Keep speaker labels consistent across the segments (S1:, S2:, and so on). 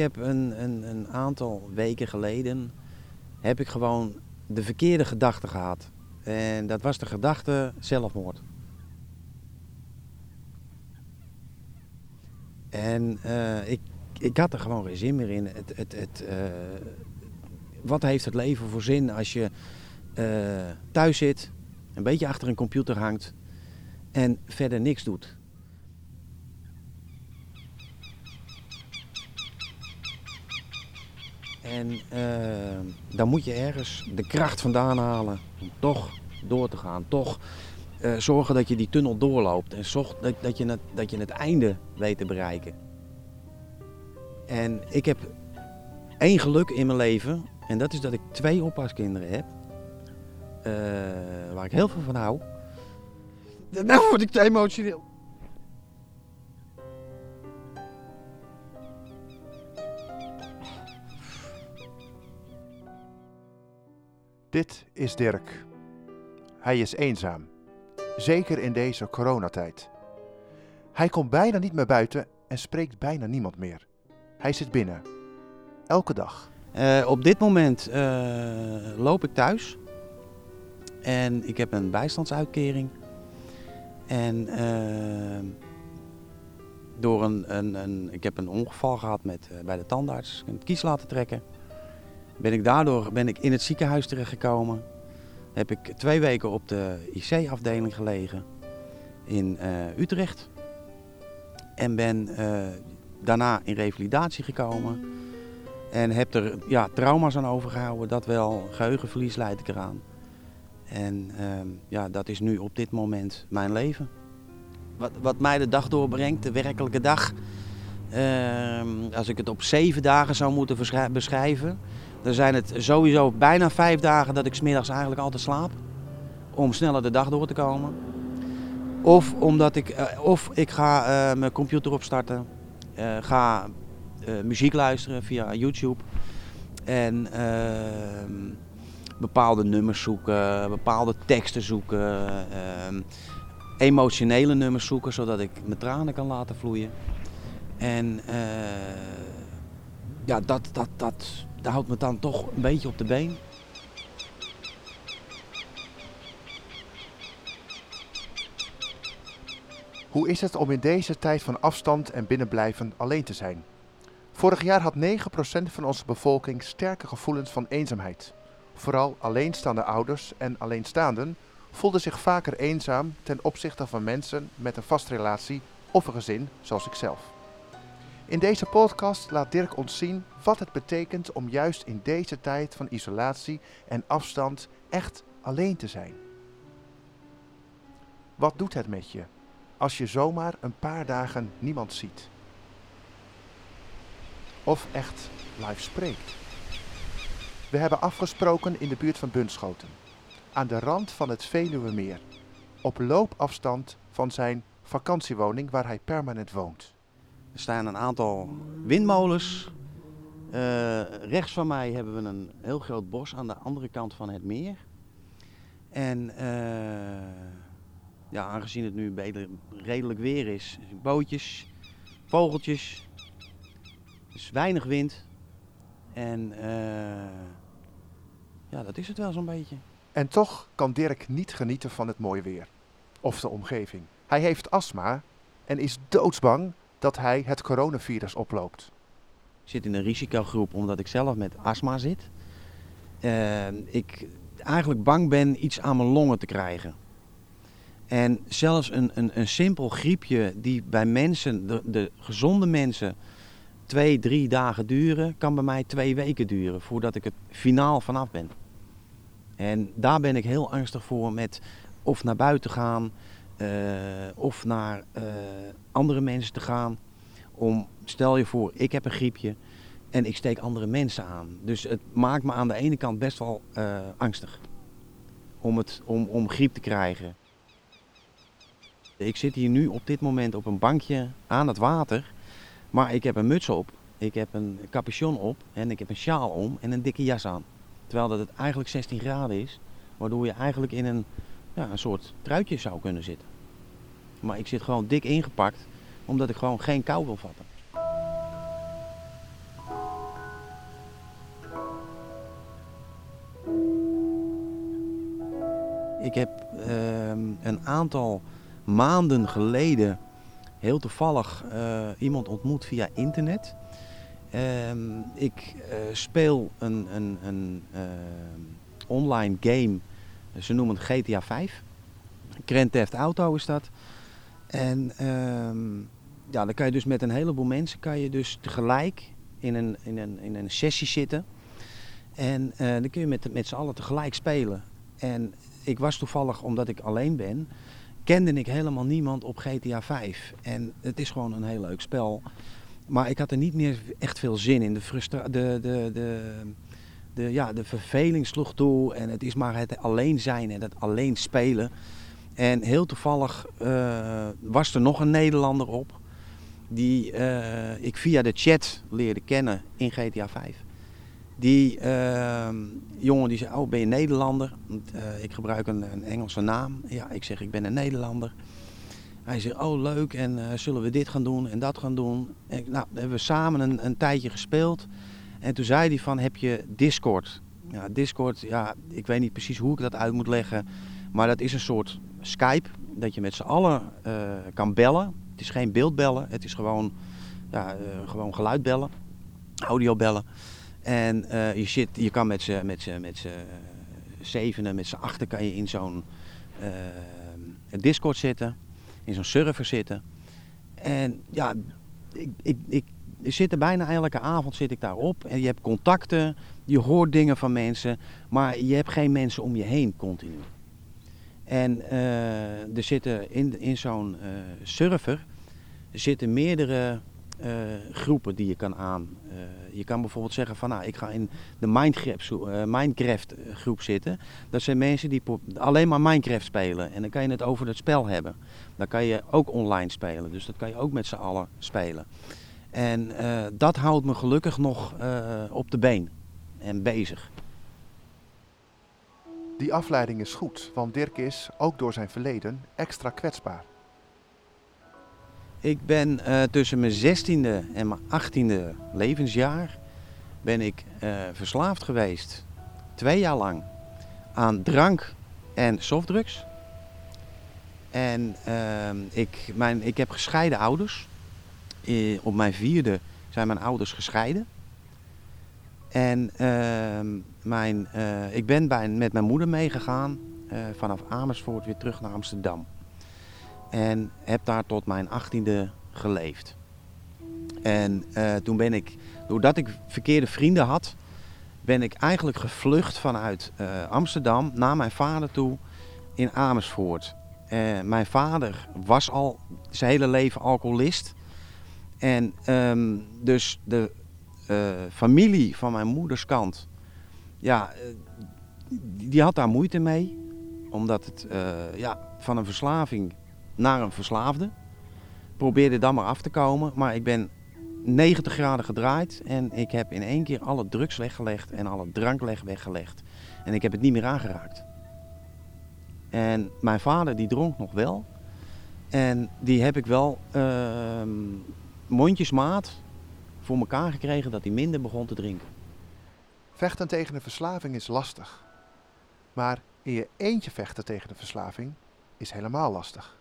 S1: heb een, een, een aantal weken geleden heb ik gewoon de verkeerde gedachte gehad. En dat was de gedachte zelfmoord. En eh, ik, ik had er gewoon geen zin meer in. Het, het, het, eh, wat heeft het leven voor zin als je eh, thuis zit, een beetje achter een computer hangt en verder niks doet? En uh, dan moet je ergens de kracht vandaan halen om toch door te gaan. Toch uh, zorgen dat je die tunnel doorloopt en zorg dat, dat, je het, dat je het einde weet te bereiken. En ik heb één geluk in mijn leven en dat is dat ik twee oppaskinderen heb. Uh, waar ik heel veel van hou. Nou word ik te emotioneel.
S2: Dit is Dirk. Hij is eenzaam, zeker in deze coronatijd. Hij komt bijna niet meer buiten en spreekt bijna niemand meer. Hij zit binnen, elke dag.
S1: Uh, op dit moment uh, loop ik thuis en ik heb een bijstandsuitkering. En uh, door een, een, een, ik heb een ongeval gehad met, bij de tandarts, een kies laten trekken ben ik daardoor ben ik in het ziekenhuis terechtgekomen. Heb ik twee weken op de IC-afdeling gelegen in uh, Utrecht. En ben uh, daarna in revalidatie gekomen. En heb er ja, trauma's aan overgehouden, dat wel. Geheugenverlies leid ik eraan. En uh, ja, dat is nu op dit moment mijn leven. Wat, wat mij de dag doorbrengt, de werkelijke dag. Ehm, als ik het op zeven dagen zou moeten beschrijven, dan zijn het sowieso bijna vijf dagen dat ik smiddags eigenlijk altijd slaap. Om sneller de dag door te komen. Of omdat ik, uh, of ik ga uh, mijn computer opstarten. Uh, ga muziek luisteren via YouTube. En ehm, bepaalde nummers zoeken, bepaalde teksten zoeken. Ehm, emotionele nummers zoeken, zodat ik mijn tranen kan laten vloeien. En ja, dat, dat, dat, dat houdt me dan toch een beetje op de been.
S2: Hoe is het om in deze tijd van afstand en binnenblijven alleen te zijn? Vorig jaar had 9% van onze bevolking sterke gevoelens van eenzaamheid. Vooral alleenstaande ouders en alleenstaanden voelden zich vaker eenzaam ten opzichte van mensen met een vastrelatie of een gezin zoals ikzelf. In deze podcast laat Dirk ons zien wat het betekent om juist in deze tijd van isolatie en afstand echt alleen te zijn. Wat doet het met je als je zomaar een paar dagen niemand ziet? Of echt live spreekt? We hebben afgesproken in de buurt van Bunschoten, aan de rand van het Veluwemeer, op loopafstand van zijn vakantiewoning waar hij permanent woont.
S1: Er staan een aantal windmolens. Uh, rechts van mij hebben we een heel groot bos aan de andere kant van het meer. En uh, ja, aangezien het nu redelijk weer is, bootjes, vogeltjes, dus weinig wind. En uh, ja, dat is het wel zo'n beetje.
S2: En toch kan Dirk niet genieten van het mooie weer of de omgeving. Hij heeft astma en is doodsbang dat hij het coronavirus oploopt.
S1: Ik zit in een risicogroep omdat ik zelf met astma zit. Uh, ik eigenlijk bang ben iets aan mijn longen te krijgen. En zelfs een, een, een simpel griepje die bij mensen, de, de gezonde mensen, twee, drie dagen duren, kan bij mij twee weken duren voordat ik het finaal vanaf ben. En daar ben ik heel angstig voor met of naar buiten gaan, of naar uh, andere mensen te gaan. Om, stel je voor, ik heb een griepje en ik steek andere mensen aan. Dus het maakt me aan de ene kant best wel uh, angstig om, het, om, om griep te krijgen. Ik zit hier nu op dit moment op een bankje aan het water, maar ik heb een muts op, ik heb een capuchon op en ik heb een sjaal om en een dikke jas aan. Terwijl dat het eigenlijk 16 graden is, waardoor je eigenlijk in een, ja, een soort truitje zou kunnen zitten. Maar ik zit gewoon dik ingepakt, omdat ik gewoon geen kou wil vatten. Ik heb ehm, een aantal maanden geleden heel toevallig eh, iemand ontmoet via internet. Ehm, ik eh, speel een, een, een ehm, online game, ze noemen het GTA 5. Grand Theft Auto is dat. En ehm, ja, dan kan je dus met een heleboel mensen kan je dus tegelijk in een, in een, in een sessie zitten. En dan kun je met, met z'n allen tegelijk spelen. En ik was toevallig, omdat ik alleen ben, kende ik helemaal niemand op GTA 5. En het is gewoon een heel leuk spel. Maar ik had er niet meer echt veel zin in. De, frustra de, de, de, de, ja, de verveling sloeg toe. En het is maar het alleen zijn en het alleen spelen. En heel toevallig uh, was er nog een Nederlander op. Die uh, ik via de chat leerde kennen in GTA 5. Die uh, jongen die zei, oh ben je Nederlander? Uh, ik gebruik een, een, Engelse naam. Ja, ik zeg ik ben een Nederlander. Hij zegt, oh leuk en zullen we dit gaan doen en dat gaan doen? En, nou, hebben we samen een, een, tijdje gespeeld. En toen zei hij van, heb je Discord? Ja, Discord, ja, ik weet niet precies hoe ik dat uit moet leggen. Maar dat is een soort Skype, dat je met z'n allen uh, kan bellen. Het is geen beeldbellen, het is gewoon, ja, gewoon geluid bellen, audio bellen. En uh, je, zit, je kan met z'n met met zevenen, met z'n achter kan je in zo'n Discord zitten, in zo'n server zitten. En ja, ik, ik, ik, ik zit er bijna elke avond zit ik daarop. En je hebt contacten, je hoort dingen van mensen, maar je hebt geen mensen om je heen continu. En uh, er zitten in, in zo'n server zitten meerdere uh, groepen die je kan aan. Je kan bijvoorbeeld zeggen van nou, ik ga in de Minecraft, Minecraft groep zitten. Dat zijn mensen die alleen maar Minecraft spelen. En dan kan je het over het spel hebben. Dan kan je ook online spelen. Dus dat kan je ook met z'n allen spelen. En dat houdt me gelukkig nog op de been en bezig.
S2: Die afleiding is goed, want Dirk is, ook door zijn verleden, extra kwetsbaar.
S1: Ik ben uh, tussen mijn 16e en mijn 18e levensjaar ben ik uh, verslaafd geweest. Twee jaar lang aan drank en softdrugs. En uh, ik, mijn, ik heb gescheiden ouders. op mijn vierde zijn mijn ouders gescheiden. En ehm, mijn, eh, ik ben bij, met mijn moeder meegegaan vanaf Amersfoort weer terug naar Amsterdam. En heb daar tot mijn achttiende geleefd. En uh, toen ben ik, doordat ik verkeerde vrienden had, ben ik eigenlijk gevlucht vanuit Amsterdam naar mijn vader toe in Amersfoort. Uh, mijn vader was al zijn hele leven alcoholist. En um, dus de familie van mijn moeders kant, ja, die had daar moeite mee. Omdat het ja, van een verslaving naar een verslaafde. Probeerde dan maar af te komen, maar ik ben 90 graden gedraaid en ik heb in één keer alle drugs weggelegd en alle drank weggelegd. En ik heb het niet meer aangeraakt. En mijn vader die dronk nog wel. En die heb ik wel uh, mondjesmaat voor elkaar gekregen dat hij minder begon te drinken.
S2: Vechten tegen een verslaving is lastig. Maar in je eentje vechten tegen de verslaving is helemaal lastig.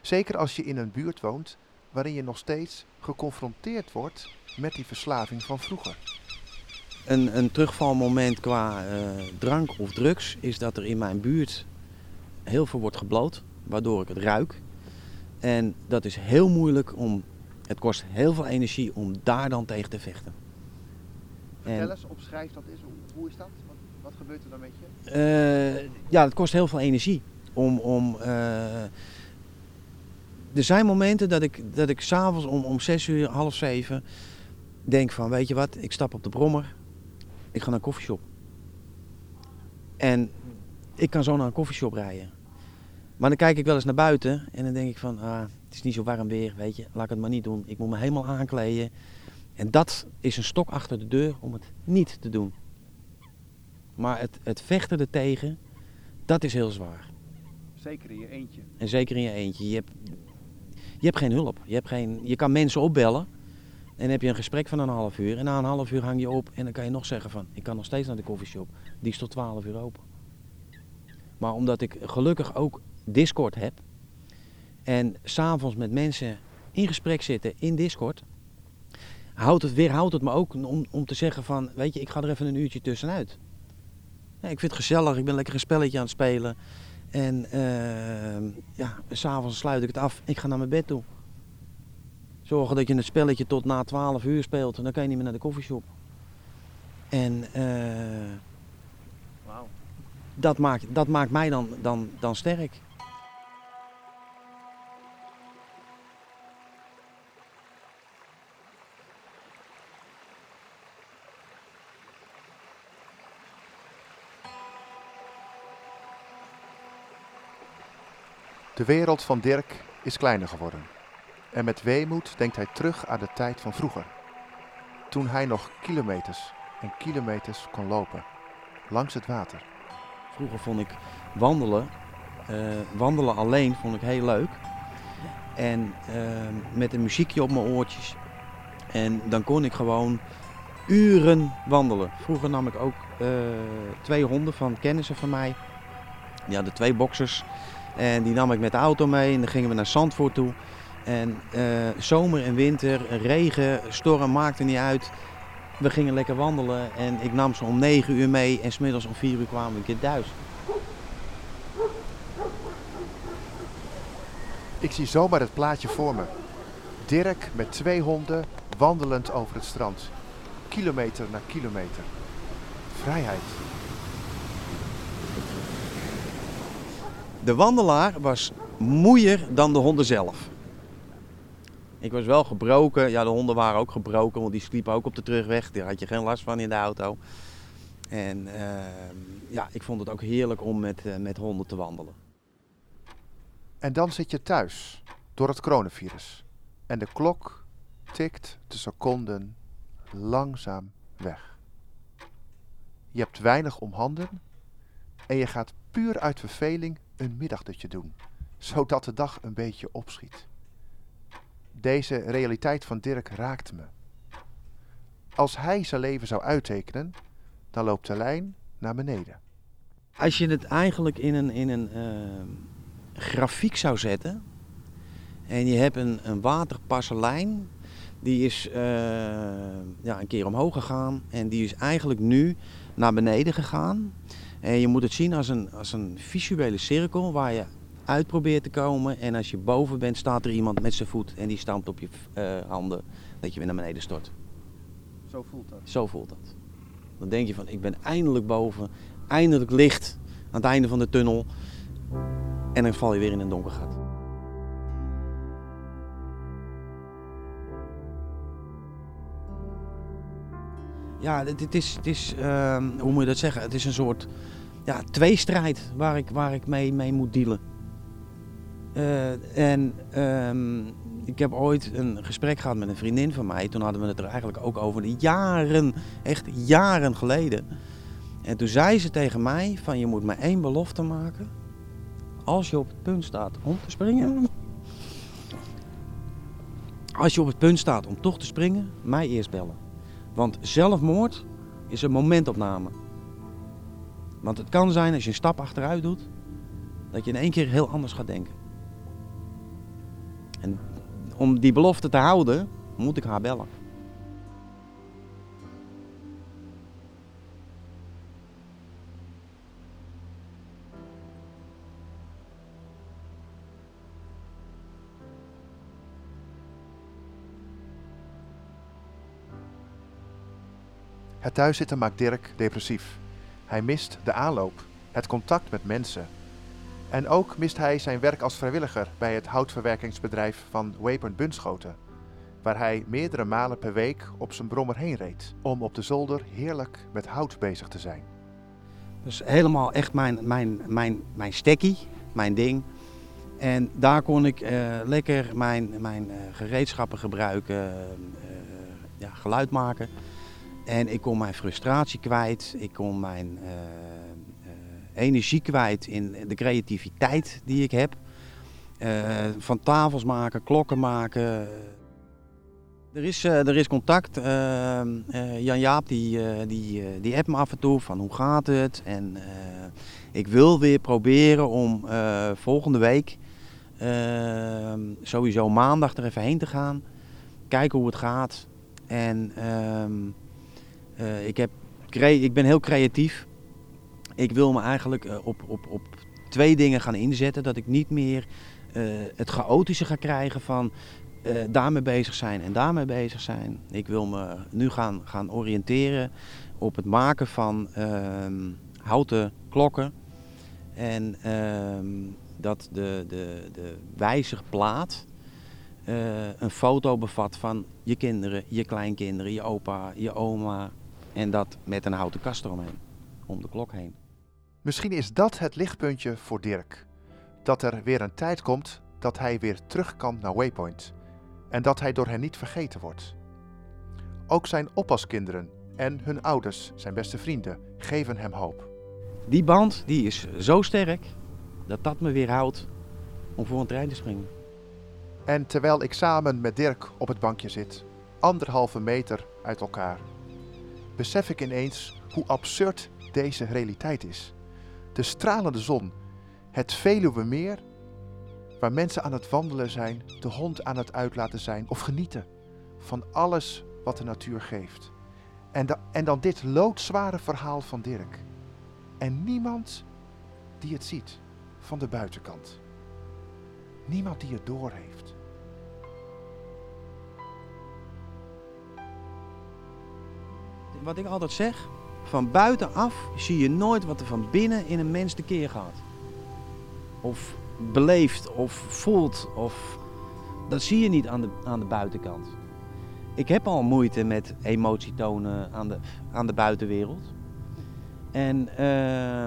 S2: Zeker als je in een buurt woont waarin je nog steeds geconfronteerd wordt met die verslaving van vroeger.
S1: Een, een terugvalmoment qua uh, drank of drugs is dat er in mijn buurt heel veel wordt gebloot, waardoor ik het ruik. En dat is heel moeilijk om, het kost heel veel energie om daar dan tegen te vechten.
S2: Vertel eens, opschrijf dat is. Hoe is dat? Wat, wat gebeurt er dan met je?
S1: Uh, ja, het kost heel veel energie om, om uh, er zijn momenten dat ik, dat ik s'avonds om, om zes uur, half zeven, denk van, weet je wat, ik stap op de brommer, ik ga naar een koffieshop. En ik kan zo naar een koffieshop rijden. Maar dan kijk ik wel eens naar buiten en dan denk ik van, ah, het is niet zo warm weer, weet je, laat ik het maar niet doen. Ik moet me helemaal aankleden. En dat is een stok achter de deur om het niet te doen. Maar het, het vechten ertegen, dat is heel zwaar.
S2: Zeker in je eentje.
S1: En zeker in je eentje. Je hebt je hebt geen hulp. Je, hebt geen, je kan mensen opbellen en dan heb je een gesprek van een half uur. En na een half uur hang je op en dan kan je nog zeggen van... ik kan nog steeds naar de koffieshop. Die is tot 12 uur open. Maar omdat ik gelukkig ook Discord heb. En s'avonds met mensen in gesprek zitten in Discord. Houdt het, weerhoudt het me ook om, om te zeggen van, weet je, ik ga er even een uurtje tussenuit. Ja, ik vind het gezellig, ik ben lekker een spelletje aan het spelen. En uh, ja, s'avonds sluit ik het af, ik ga naar mijn bed toe. Zorgen dat je het spelletje tot na 12 uur speelt en dan kan je niet meer naar de koffieshop. En uh, wow. dat, maakt, dat maakt mij dan, dan, dan sterk.
S2: De wereld van Dirk is kleiner geworden. En met weemoed denkt hij terug aan de tijd van vroeger. Toen hij nog kilometers en kilometers kon lopen. Langs het water.
S1: Vroeger vond ik wandelen, uh, wandelen alleen vond ik heel leuk. En uh, met een muziekje op mijn oortjes. En dan kon ik gewoon uren wandelen. Vroeger nam ik ook uh, twee honden van kennissen van mij. Die hadden twee boxers. En die nam ik met de auto mee en dan gingen we naar Zandvoort toe. En uh, zomer en winter, regen, storm, maakte niet uit. We gingen lekker wandelen en ik nam ze om 9 uur mee en smiddags om 4 uur kwamen we een keer thuis.
S2: Ik zie zomaar het plaatje voor me. Dirk met twee honden wandelend over het strand. Kilometer na kilometer. Vrijheid.
S1: De wandelaar was moeier dan de honden zelf. Ik was wel gebroken. Ja, de honden waren ook gebroken, want die sliepen ook op de terugweg. Daar had je geen last van in de auto. En uh, ja, ik vond het ook heerlijk om met, uh, met honden te wandelen.
S2: En dan zit je thuis door het coronavirus. En de klok tikt de seconden langzaam weg. Je hebt weinig om handen en je gaat puur uit verveling een middagdutje doen, zodat de dag een beetje opschiet. Deze realiteit van Dirk raakt me. Als hij zijn leven zou uittekenen, dan loopt de lijn naar beneden.
S1: Als je het eigenlijk in een, in een uh, grafiek zou zetten en je hebt een, een waterpasse lijn, die is uh, ja, een keer omhoog gegaan en die is eigenlijk nu naar beneden gegaan. En je moet het zien als een, als een visuele cirkel waar je uit probeert te komen. En als je boven bent, staat er iemand met zijn voet en die stampt op je uh, handen dat je weer naar beneden stort.
S2: Zo voelt dat?
S1: Zo voelt dat. Dan denk je van, ik ben eindelijk boven, eindelijk licht aan het einde van de tunnel. En dan val je weer in een donker gat. Ja, het is, het is uh, hoe moet je dat zeggen? Het is een soort ja, tweestrijd waar ik, waar ik mee, mee moet dealen. Uh, en um, ik heb ooit een gesprek gehad met een vriendin van mij. Toen hadden we het er eigenlijk ook over. Jaren, echt jaren geleden. En toen zei ze tegen mij van je moet maar één belofte maken. Als je op het punt staat om te springen. Als je op het punt staat om toch te springen, mij eerst bellen. Want zelfmoord is een momentopname. Want het kan zijn als je een stap achteruit doet, dat je in één keer heel anders gaat denken. En om die belofte te houden, moet ik haar bellen.
S2: Thuiszitten maakt Dirk depressief. Hij mist de aanloop, het contact met mensen. En ook mist hij zijn werk als vrijwilliger bij het houtverwerkingsbedrijf van Wapern Bunschoten, waar hij meerdere malen per week op zijn brommer heen reed om op de zolder heerlijk met hout bezig te zijn.
S1: Dus helemaal echt mijn, mijn, mijn, mijn stekkie, mijn ding. En daar kon ik uh, lekker mijn, mijn uh, gereedschappen gebruiken, uh, ja, geluid maken. En ik kon mijn frustratie kwijt, ik kon mijn uh, uh, energie kwijt in de creativiteit die ik heb. Uh, van tafels maken, klokken maken. Er is, er is contact. Uh, uh, Jan Jaap die, die, die appt me af en toe van hoe gaat het. En ik wil weer proberen om volgende week ehm, sowieso maandag er even heen te gaan. Kijken hoe het gaat. En ehm, ik, heb, ik ben heel creatief. Ik wil me eigenlijk op, op, op twee dingen gaan inzetten. Dat ik niet meer het chaotische ga krijgen van daarmee bezig zijn en daarmee bezig zijn. Ik wil me nu gaan, gaan oriënteren op het maken van ehm, houten klokken. En ehm, dat de, de, de wijzigplaat een foto bevat van je kinderen, je kleinkinderen, je opa, je oma. En dat met een houten kast eromheen, om de klok heen.
S2: Misschien is dat het lichtpuntje voor Dirk. Dat er weer een tijd komt dat hij weer terug kan naar Waypoint en dat hij door hen niet vergeten wordt. Ook zijn oppaskinderen en hun ouders, zijn beste vrienden, geven hem hoop.
S1: Die band die is zo sterk dat dat me weer houdt om voor een trein te springen.
S2: En terwijl ik samen met Dirk op het bankje zit, anderhalve meter uit elkaar, besef ik ineens hoe absurd deze realiteit is. De stralende zon, het Veluwe meer Waar mensen aan het wandelen zijn, de hond aan het uitlaten zijn of genieten van alles wat de natuur geeft. En, en dan dit loodzware verhaal van Dirk. En niemand die het ziet van de buitenkant. Niemand die het doorheeft.
S1: Wat ik altijd zeg, van buitenaf zie je nooit wat er van binnen in een mens keer gaat. Of beleeft of voelt. Of, dat zie je niet aan de, aan de buitenkant. Ik heb al moeite met emotie tonen aan de, aan de buitenwereld. En, uh,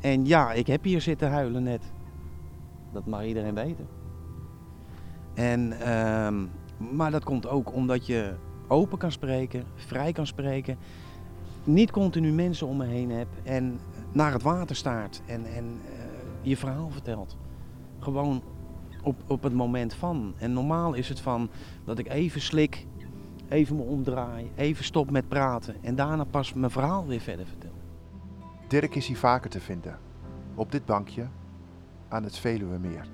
S1: en ja, ik heb hier zitten huilen net. Dat mag iedereen weten. En, uh, maar dat komt ook omdat je open kan spreken, vrij kan spreken. Niet continu mensen om me heen hebt en naar het water staart en, en uh, je verhaal vertelt gewoon op, op het moment van. En normaal is het van dat ik even slik, even me omdraai, even stop met praten en daarna pas mijn verhaal weer verder vertel.
S2: Dirk is hier vaker te vinden, op dit bankje aan het Veluwemeer.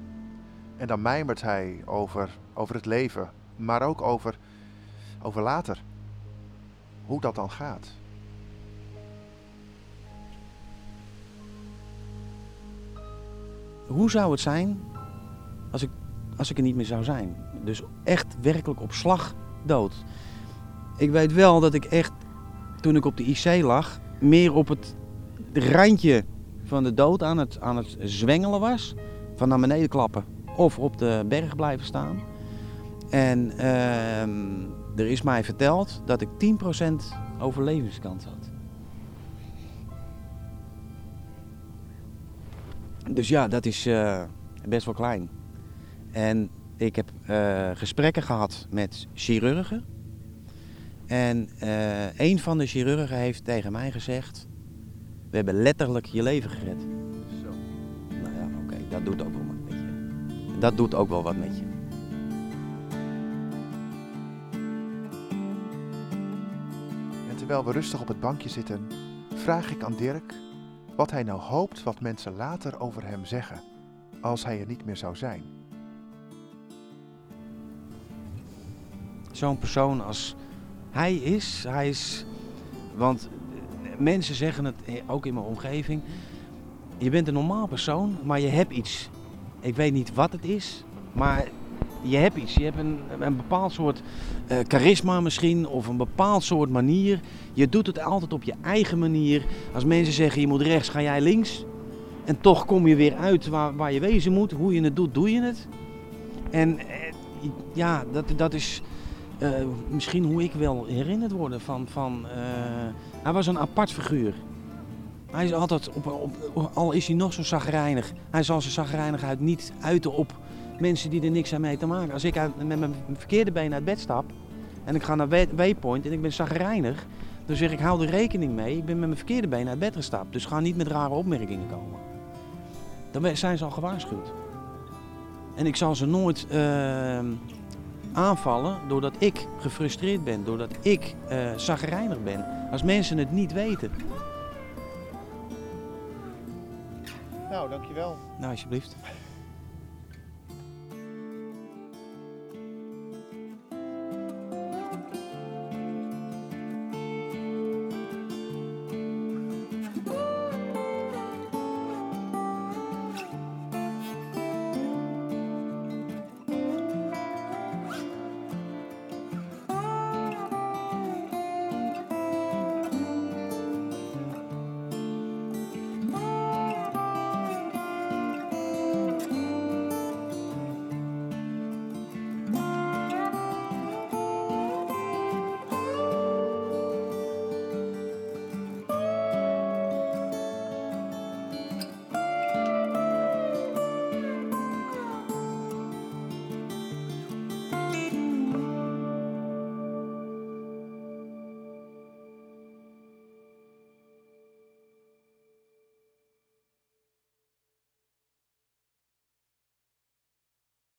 S2: En dan mijmert hij over, over het leven, maar ook over, over later. Hoe dat dan gaat.
S1: hoe zou het zijn als ik, als ik er niet meer zou zijn? Dus echt werkelijk op slag dood. Ik weet wel dat ik echt, toen ik op de IC lag, meer op het randje van de dood aan het, aan het zwengelen was. Van naar beneden klappen of op de berg blijven staan. En ehm, er is mij verteld dat ik 10% overlevingskans had. Dus ja, dat is uh, best wel klein. En ik heb uh, gesprekken gehad met chirurgen. En uh, een van de chirurgen heeft tegen mij gezegd: We hebben letterlijk je leven gered. Zo. Nou ja, oké, okay, dat doet ook wel wat met je. Dat doet ook wel wat met je.
S2: Terwijl we rustig op het bankje zitten, vraag ik aan Dirk wat hij nou hoopt wat mensen later over hem zeggen, als hij er niet meer zou zijn.
S1: Zo'n persoon als hij is, hij is, want mensen zeggen het ook in mijn omgeving, je bent een normaal persoon, maar je hebt iets. Ik weet niet wat het is, maar je hebt iets. Je hebt een, een bepaald soort uh, charisma misschien of een bepaald soort manier. Je doet het altijd op je eigen manier. Als mensen zeggen je moet rechts, ga jij links. En toch kom je weer uit waar, waar je wezen moet. Hoe je het doet, doe je het. En uh, ja, dat, dat is uh, misschien hoe ik wel herinnerd word van... van hij was een apart figuur. Hij is altijd, op, op, al is hij nog zo zagrijnig, hij zal zijn zagrijnigheid niet uiten op mensen die er niks aan mee te maken. Als ik met mijn verkeerde been uit bed stap en ik ga naar Waypoint en ik ben zagrijnig, dan zeg ik hou er rekening mee. Ik ben met mijn verkeerde been uit bed gestapt, dus ga niet met rare opmerkingen komen. Dan zijn ze al gewaarschuwd. En ik zal ze nooit uh, aanvallen doordat ik gefrustreerd ben, doordat ik uh, zagrijnig ben. Als mensen het niet weten.
S2: Nou, dankjewel.
S1: Nou, alsjeblieft.